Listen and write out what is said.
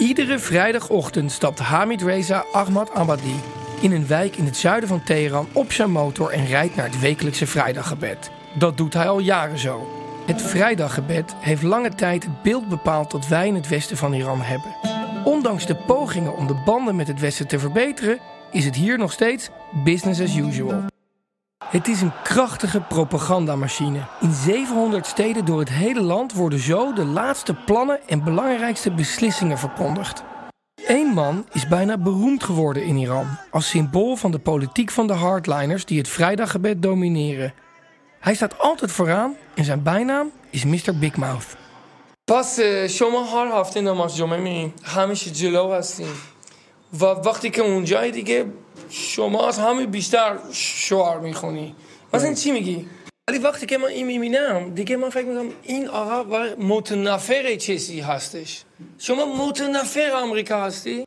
Iedere vrijdagochtend stapt Hamid Reza Ahmad Abadi in een wijk in het zuiden van Teheran op zijn motor en rijdt naar het wekelijkse vrijdaggebed. Dat doet hij al jaren zo. Het vrijdaggebed heeft lange tijd het beeld bepaald dat wij in het westen van Iran hebben. Ondanks de pogingen om de banden met het westen te verbeteren, is het hier nog steeds business as usual. Het is een krachtige propagandamachine. In 700 steden door het hele land worden zo de laatste plannen en belangrijkste beslissingen verkondigd. Eén man is bijna beroemd geworden in Iran als symbool van de politiek van de hardliners die het vrijdaggebed domineren. Hij staat altijd vooraan en zijn bijnaam is Mr. Big Mouth. پس شما هر هفته نماز جمعه میرین همیشه جلو هستین و وقتی که اونجایی دیگه شما از همه بیشتر شعار می‌خونی مثلا چی میگی؟ ولی وقتی که من این می‌بینم دیگه من فکر می‌کنم این آقا متنفر چیزی هستش شما متنفر آمریکا هستی؟